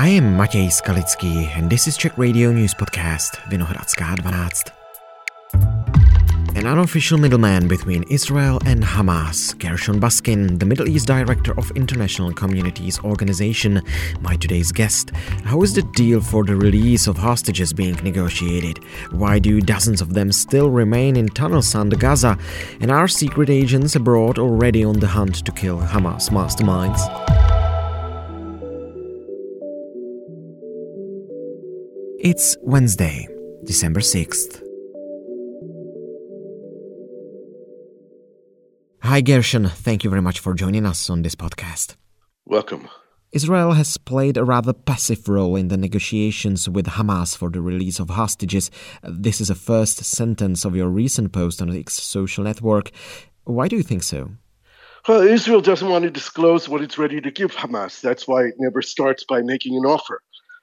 I am Matěj Skalický and this is Czech Radio News Podcast Vinohradská 12. An unofficial middleman between Israel and Hamas, Gershon Baskin, the Middle East director of International Communities Organization, my today's guest. How is the deal for the release of hostages being negotiated? Why do dozens of them still remain in tunnels under Gaza? And are secret agents abroad already on the hunt to kill Hamas masterminds? It's Wednesday, December 6th. Hi, Gershon. Thank you very much for joining us on this podcast. Welcome. Israel has played a rather passive role in the negotiations with Hamas for the release of hostages. This is a first sentence of your recent post on its social network. Why do you think so? Well, Israel doesn't want to disclose what it's ready to give Hamas. That's why it never starts by making an offer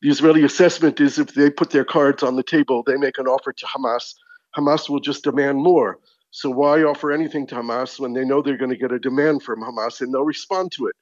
the Israeli assessment is if they put their cards on the table, they make an offer to Hamas, Hamas will just demand more. So why offer anything to Hamas when they know they're going to get a demand from Hamas and they'll respond to it?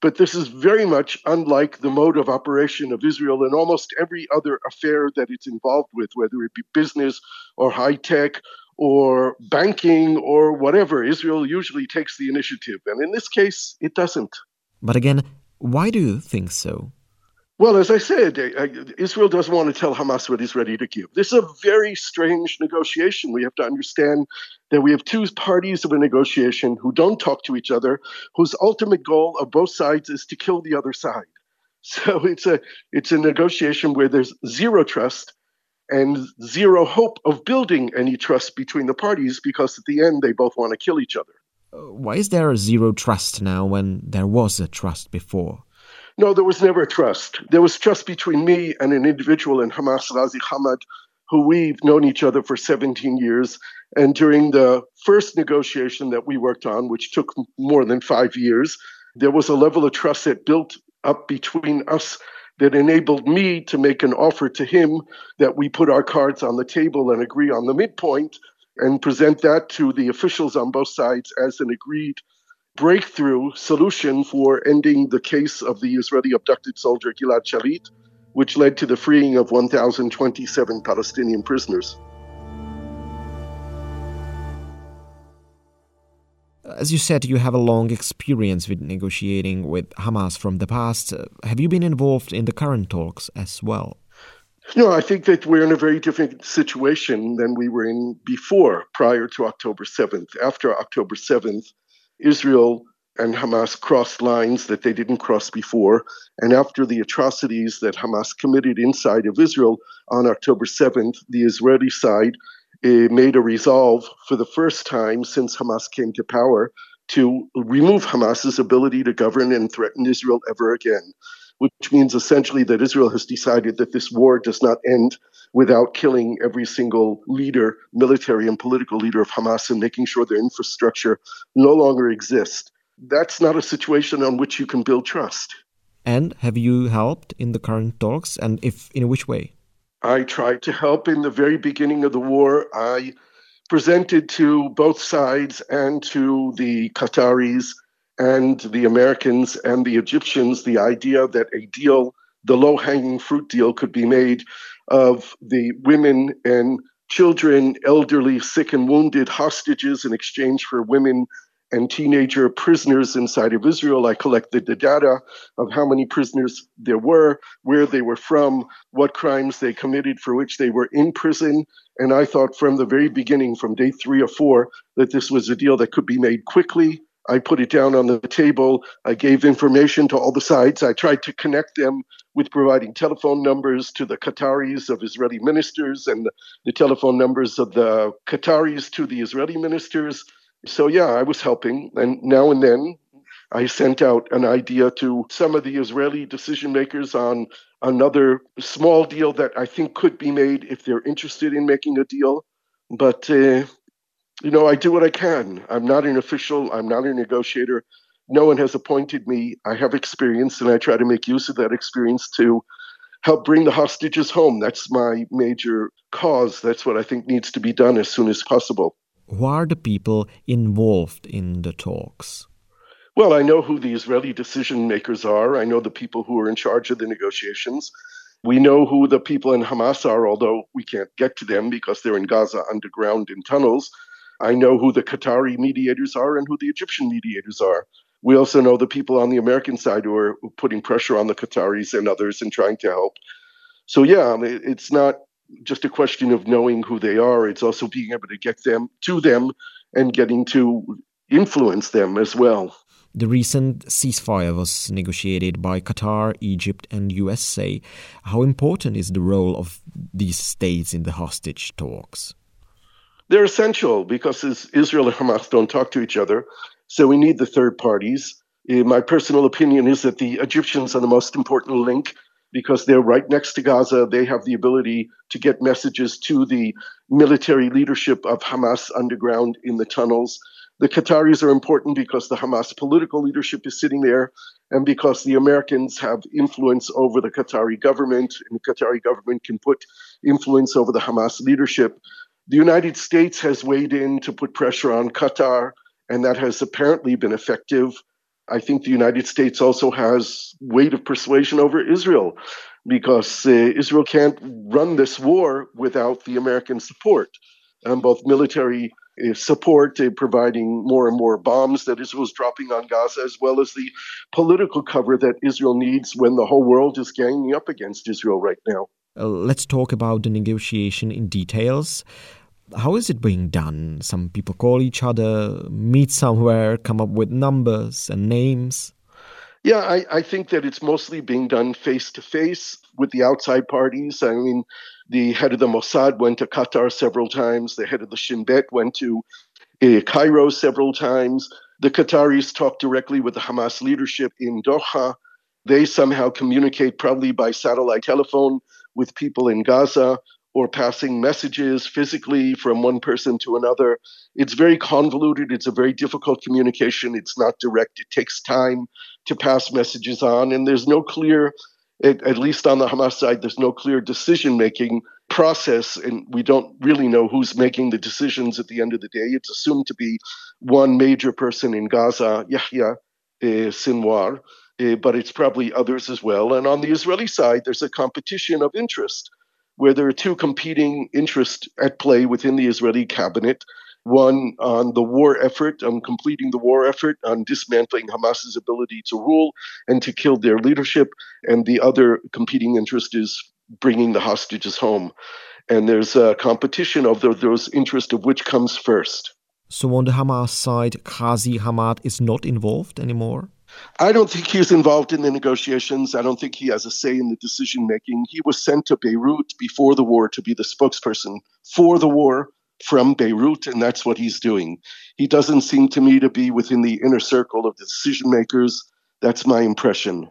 But this is very much unlike the mode of operation of Israel in almost every other affair that it's involved with, whether it be business or high tech or banking or whatever. Israel usually takes the initiative. And in this case, it doesn't. But again, why do you think so? Well, as I said, uh, uh, Israel doesn't want to tell Hamas what he's ready to give. This is a very strange negotiation. We have to understand that we have two parties of a negotiation who don't talk to each other, whose ultimate goal of both sides is to kill the other side. So it's a it's a negotiation where there's zero trust and zero hope of building any trust between the parties because at the end they both want to kill each other. Why is there a zero trust now when there was a trust before? No, there was never trust. There was trust between me and an individual in Hamas, Ghazi Hamad, who we've known each other for 17 years. And during the first negotiation that we worked on, which took more than five years, there was a level of trust that built up between us that enabled me to make an offer to him that we put our cards on the table and agree on the midpoint and present that to the officials on both sides as an agreed breakthrough solution for ending the case of the Israeli abducted soldier Gilad Shalit, which led to the freeing of 1,027 Palestinian prisoners. As you said, you have a long experience with negotiating with Hamas from the past. Have you been involved in the current talks as well? No, I think that we're in a very different situation than we were in before, prior to October 7th. After October 7th, Israel and Hamas crossed lines that they didn't cross before. And after the atrocities that Hamas committed inside of Israel on October 7th, the Israeli side uh, made a resolve for the first time since Hamas came to power to remove Hamas's ability to govern and threaten Israel ever again, which means essentially that Israel has decided that this war does not end without killing every single leader, military and political leader of Hamas, and making sure their infrastructure no longer exists. That's not a situation on which you can build trust. And have you helped in the current talks? And if in which way? I tried to help in the very beginning of the war. I presented to both sides and to the Qataris and the Americans and the Egyptians the idea that a deal, the low hanging fruit deal, could be made of the women and children, elderly, sick, and wounded hostages in exchange for women and teenager prisoners inside of Israel. I collected the data of how many prisoners there were, where they were from, what crimes they committed for which they were in prison. And I thought from the very beginning, from day three or four, that this was a deal that could be made quickly. I put it down on the table. I gave information to all the sides. I tried to connect them with providing telephone numbers to the Qataris of Israeli ministers and the telephone numbers of the Qataris to the Israeli ministers. So, yeah, I was helping. And now and then I sent out an idea to some of the Israeli decision makers on another small deal that I think could be made if they're interested in making a deal. But, uh, you know, I do what I can. I'm not an official, I'm not a negotiator no one has appointed me. I have experience, and I try to make use of that experience to help bring the hostages home. That's my major cause. That's what I think needs to be done as soon as possible. Who are the people involved in the talks? Well, I know who the Israeli decision makers are. I know the people who are in charge of the negotiations. We know who the people in Hamas are, although we can't get to them because they're in Gaza underground in tunnels. I know who the Qatari mediators are and who the Egyptian mediators are. We also know the people on the American side who are putting pressure on the Qataris and others and trying to help. So, yeah, it's not just a question of knowing who they are, it's also being able to get them to them and getting to influence them as well. The recent ceasefire was negotiated by Qatar, Egypt, and USA. How important is the role of these states in the hostage talks? They're essential because Israel and Hamas don't talk to each other. So we need the third parties. Uh, my personal opinion is that the Egyptians are the most important link because they're right next to Gaza. They have the ability to get messages to the military leadership of Hamas underground in the tunnels. The Qataris are important because the Hamas political leadership is sitting there and because the Americans have influence over the Qatari government and the Qatari government can put influence over the Hamas leadership. The United States has weighed in to put pressure on Qatar, and that has apparently been effective. I think the United States also has weight of persuasion over Israel because uh, Israel can't run this war without the American support, um, both military uh, support, uh, providing more and more bombs that Israel is dropping on Gaza, as well as the political cover that Israel needs when the whole world is ganging up against Israel right now. Uh, let's talk about the negotiation in details. How is it being done? Some people call each other, meet somewhere, come up with numbers and names. Yeah, I, I think that it's mostly being done face to face with the outside parties. I mean, the head of the Mossad went to Qatar several times. The head of the Shin Bet went to uh, Cairo several times. The Qataris talked directly with the Hamas leadership in Doha. They somehow communicate, probably by satellite telephone, with people in Gaza or passing messages physically from one person to another. It's very convoluted. It's a very difficult communication. It's not direct. It takes time to pass messages on, and there's no clear at least on the Hamas side, there's no clear decision making process, and we don't really know who's making the decisions at the end of the day. It's assumed to be one major person in Gaza, Yahya uh, Sinwar, Uh, but it's probably others as well. And on the Israeli side, there's a competition of interest where there are two competing interests at play within the Israeli cabinet one on the war effort, on completing the war effort, on dismantling Hamas's ability to rule and to kill their leadership, and the other competing interest is bringing the hostages home. And there's a competition of those interests of which comes first. So on the Hamas side, Ghazi Hamad is not involved anymore? I don't think he's involved in the negotiations. I don't think he has a say in the decision making. He was sent to Beirut before the war to be the spokesperson for the war from Beirut, and that's what he's doing. He doesn't seem to me to be within the inner circle of the decision makers. That's my impression.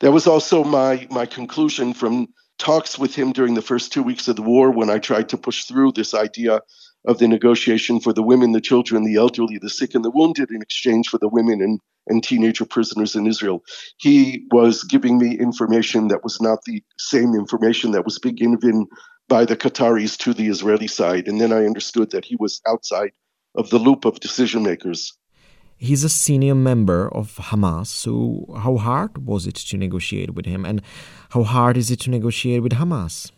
That was also my, my conclusion from talks with him during the first two weeks of the war when I tried to push through this idea of the negotiation for the women, the children, the elderly, the sick, and the wounded in exchange for the women and, and teenager prisoners in Israel. He was giving me information that was not the same information that was being given by the Qataris to the Israeli side. And then I understood that he was outside of the loop of decision makers. He's a senior member of Hamas, so how hard was it to negotiate with him? And how hard is it to negotiate with Hamas?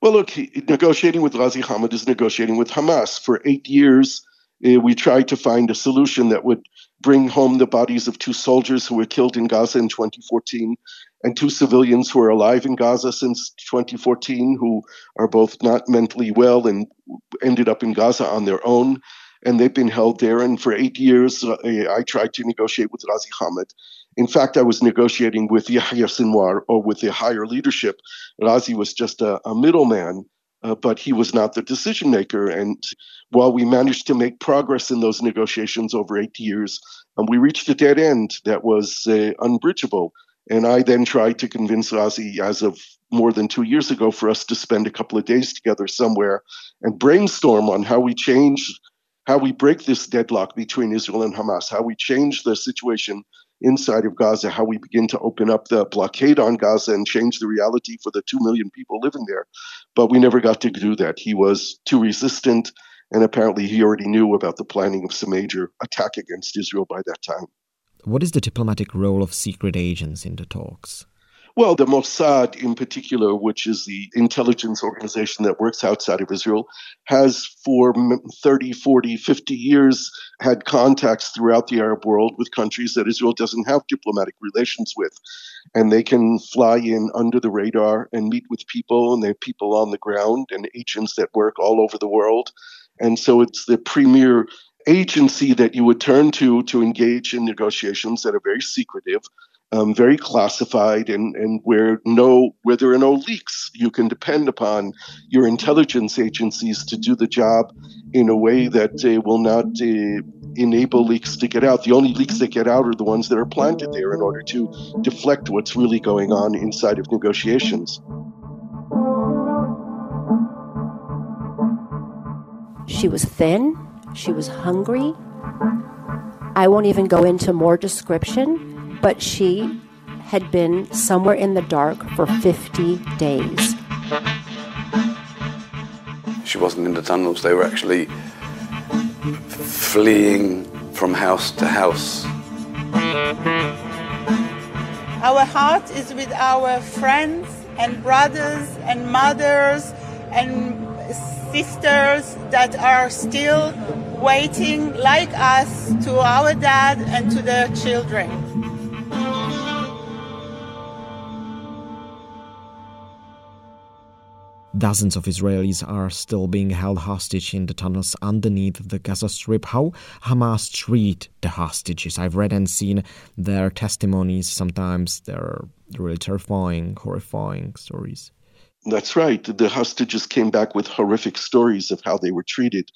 Well, look, negotiating with Ghazi Hamad is negotiating with Hamas. For eight years, uh, we tried to find a solution that would bring home the bodies of two soldiers who were killed in Gaza in 2014 and two civilians who are alive in Gaza since 2014 who are both not mentally well and ended up in Gaza on their own. And they've been held there. And for eight years, uh, I tried to negotiate with Ghazi Hamad. In fact, I was negotiating with Yahya Sinwar or with the higher leadership. Ghazi was just a, a middleman. Uh, but he was not the decision maker. And while we managed to make progress in those negotiations over eight years, um, we reached a dead end that was uh, unbridgeable. And I then tried to convince Ghazi, as of more than two years ago for us to spend a couple of days together somewhere and brainstorm on how we change, how we break this deadlock between Israel and Hamas, how we change the situation inside of Gaza, how we begin to open up the blockade on Gaza and change the reality for the 2 million people living there. But we never got to do that. He was too resistant, and apparently he already knew about the planning of some major attack against Israel by that time. What is the diplomatic role of secret agents in the talks? Well, the Mossad in particular, which is the intelligence organization that works outside of Israel, has for 30, 40, 50 years had contacts throughout the Arab world with countries that Israel doesn't have diplomatic relations with. And they can fly in under the radar and meet with people, and they have people on the ground and agents that work all over the world. And so it's the premier agency that you would turn to to engage in negotiations that are very secretive um, very classified and, and where no where there are no leaks. You can depend upon your intelligence agencies to do the job in a way that uh, will not uh, enable leaks to get out. The only leaks that get out are the ones that are planted there in order to deflect what's really going on inside of negotiations. She was thin, she was hungry. I won't even go into more description but she had been somewhere in the dark for 50 days. She wasn't in the tunnels, they were actually fleeing from house to house. Our heart is with our friends and brothers and mothers and sisters that are still waiting, like us, to our dad and to their children. Dozens of Israelis are still being held hostage in the tunnels underneath the Gaza Strip. How Hamas treat the hostages? I've read and seen their testimonies. Sometimes they're really terrifying, horrifying stories. That's right. The hostages came back with horrific stories of how they were treated,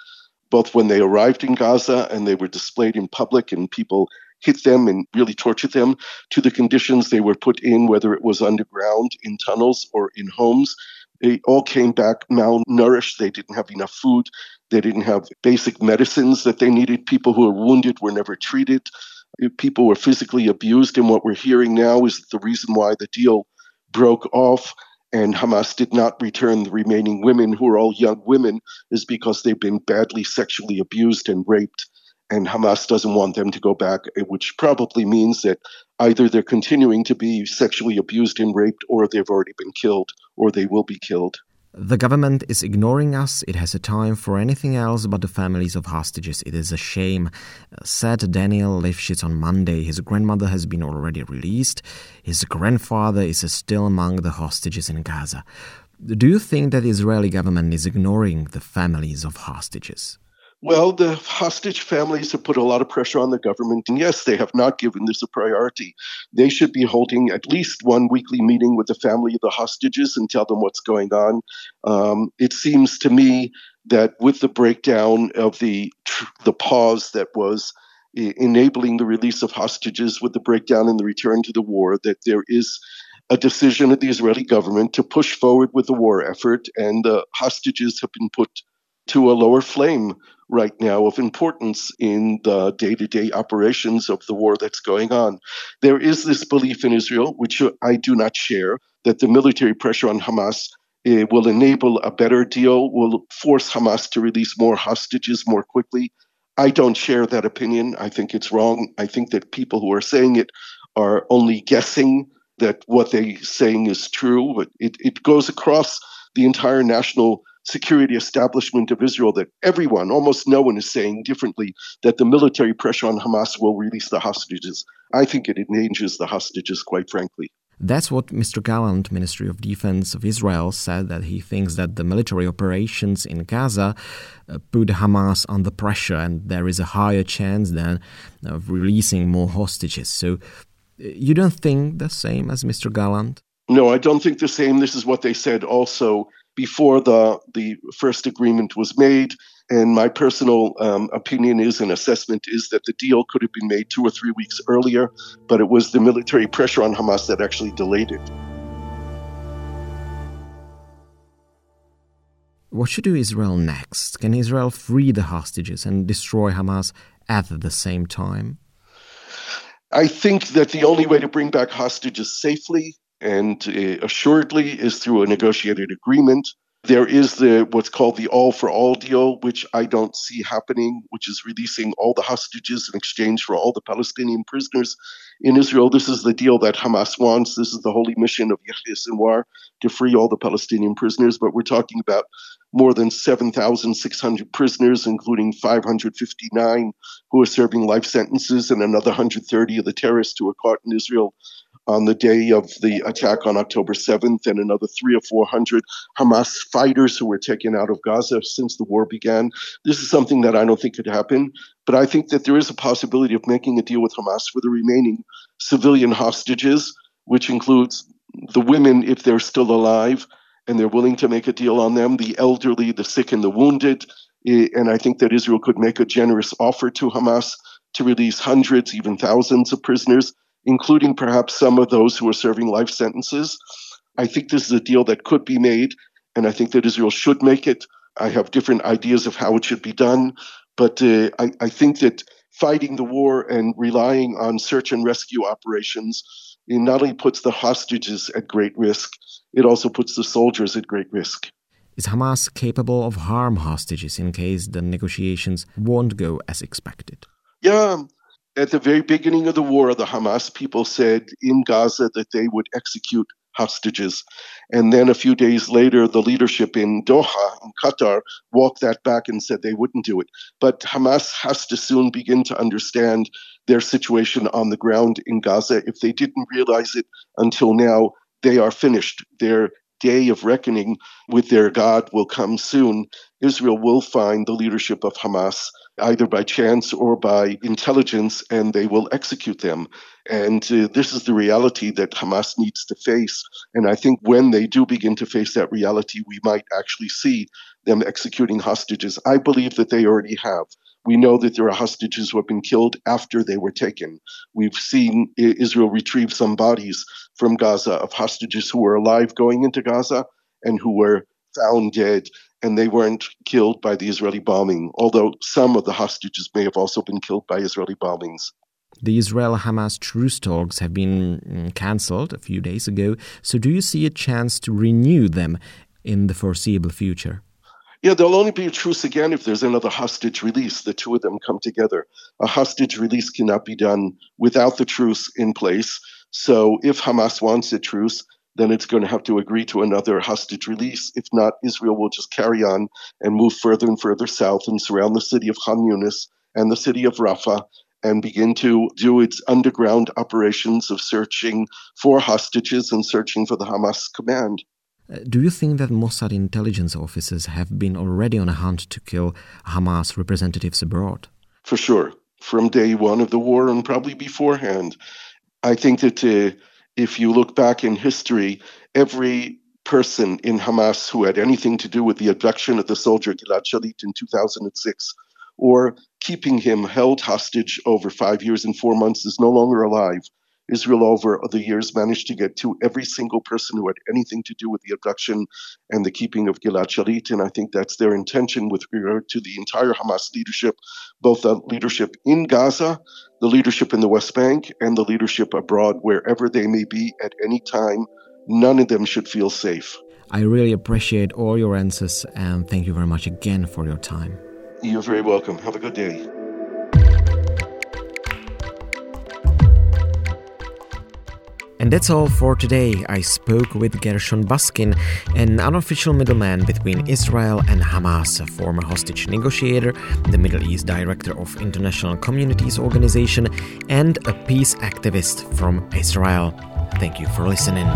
both when they arrived in Gaza and they were displayed in public and people hit them and really tortured them, to the conditions they were put in, whether it was underground, in tunnels, or in homes they all came back malnourished. They didn't have enough food. They didn't have basic medicines that they needed. People who were wounded were never treated. People were physically abused. And what we're hearing now is the reason why the deal broke off and Hamas did not return the remaining women, who are all young women, is because they've been badly sexually abused and raped and Hamas doesn't want them to go back, eh, which probably means that either they're continuing to be sexually abused and raped, or they've already been killed, or they will be killed. The government is ignoring us. It has a time for anything else but the families of hostages. It is a shame, said Daniel Lifshitz on Monday. His grandmother has been already released. His grandfather is still among the hostages in Gaza. Do you think that the Israeli government is ignoring the families of hostages? Well, the hostage families have put a lot of pressure on the government. And yes, they have not given this a priority. They should be holding at least one weekly meeting with the family of the hostages and tell them what's going on. Um, it seems to me that with the breakdown of the, the pause that was enabling the release of hostages, with the breakdown and the return to the war, that there is a decision of the Israeli government to push forward with the war effort, and the hostages have been put to a lower flame right now of importance in the day to day operations of the war that's going on. There is this belief in Israel, which I do not share, that the military pressure on Hamas uh, will enable a better deal, will force Hamas to release more hostages more quickly. I don't share that opinion. I think it's wrong. I think that people who are saying it are only guessing that what they're saying is true, but it, it goes across the entire national security establishment of Israel that everyone, almost no one, is saying differently that the military pressure on Hamas will release the hostages. I think it endangers the hostages, quite frankly. That's what Mr. Gallant, Ministry of Defense of Israel, said that he thinks that the military operations in Gaza uh, put Hamas under pressure and there is a higher chance then of releasing more hostages. So uh, you don't think the same as Mr. Gallant? No, I don't think the same. This is what they said also before the, the first agreement was made. And my personal um, opinion is and assessment is that the deal could have been made two or three weeks earlier, but it was the military pressure on Hamas that actually delayed it. What should do Israel next? Can Israel free the hostages and destroy Hamas at the same time? I think that the only way to bring back hostages safely and uh, assuredly is through a negotiated agreement. There is the what's called the all for all deal, which I don't see happening, which is releasing all the hostages in exchange for all the Palestinian prisoners in Israel. This is the deal that Hamas wants. This is the holy mission of Yahya Sinwar to free all the Palestinian prisoners. But we're talking about more than 7,600 prisoners, including 559 who are serving life sentences, and another 130 of the terrorists who were caught in Israel on the day of the attack on October 7th, and another three or 400 Hamas fighters who were taken out of Gaza since the war began. This is something that I don't think could happen, but I think that there is a possibility of making a deal with Hamas for the remaining civilian hostages, which includes the women if they're still alive and they're willing to make a deal on them, the elderly, the sick, and the wounded. And I think that Israel could make a generous offer to Hamas to release hundreds, even thousands of prisoners including perhaps some of those who are serving life sentences. I think this is a deal that could be made, and I think that Israel should make it. I have different ideas of how it should be done, but uh, I, I, think that fighting the war and relying on search and rescue operations it not only puts the hostages at great risk, it also puts the soldiers at great risk. Is Hamas capable of harm hostages in case the negotiations won't go as expected? Yeah, at the very beginning of the war, the Hamas people said in Gaza that they would execute hostages. And then a few days later, the leadership in Doha, in Qatar, walked that back and said they wouldn't do it. But Hamas has to soon begin to understand their situation on the ground in Gaza. If they didn't realize it until now, they are finished. Their day of reckoning with their God will come soon. Israel will find the leadership of Hamas either by chance or by intelligence, and they will execute them. And uh, this is the reality that Hamas needs to face. And I think when they do begin to face that reality, we might actually see them executing hostages. I believe that they already have. We know that there are hostages who have been killed after they were taken. We've seen Israel retrieve some bodies from Gaza of hostages who were alive going into Gaza and who were found dead and they weren't killed by the Israeli bombing, although some of the hostages may have also been killed by Israeli bombings. The Israel Hamas truce talks have been mm, cancelled a few days ago, so do you see a chance to renew them in the foreseeable future? Yeah, there'll only be a truce again if there's another hostage release. The two of them come together. A hostage release cannot be done without the truce in place. So if Hamas wants a truce, then it's going to have to agree to another hostage release. If not, Israel will just carry on and move further and further south and surround the city of Khan Yunis and the city of Rafah and begin to do its underground operations of searching for hostages and searching for the Hamas command. Uh, do you think that Mossad intelligence officers have been already on a hunt to kill Hamas representatives abroad? For sure. From day one of the war and probably beforehand. I think that uh, if you look back in history, every person in Hamas who had anything to do with the abduction of the soldier Gilad Shalit in 2006 or keeping him held hostage over five years and four months is no longer alive. Israel, over the years, managed to get to every single person who had anything to do with the abduction and the keeping of Gilad Shalit. And I think that's their intention with regard to the entire Hamas leadership, both the leadership in Gaza, the leadership in the West Bank, and the leadership abroad, wherever they may be at any time. None of them should feel safe. I really appreciate all your answers and thank you very much again for your time. You're very welcome. Have a good day. And that's all for today. I spoke with Gershon Baskin, an unofficial middleman between Israel and Hamas, a former hostage negotiator, the Middle East director of International Communities Organization, and a peace activist from Israel. Thank you for listening.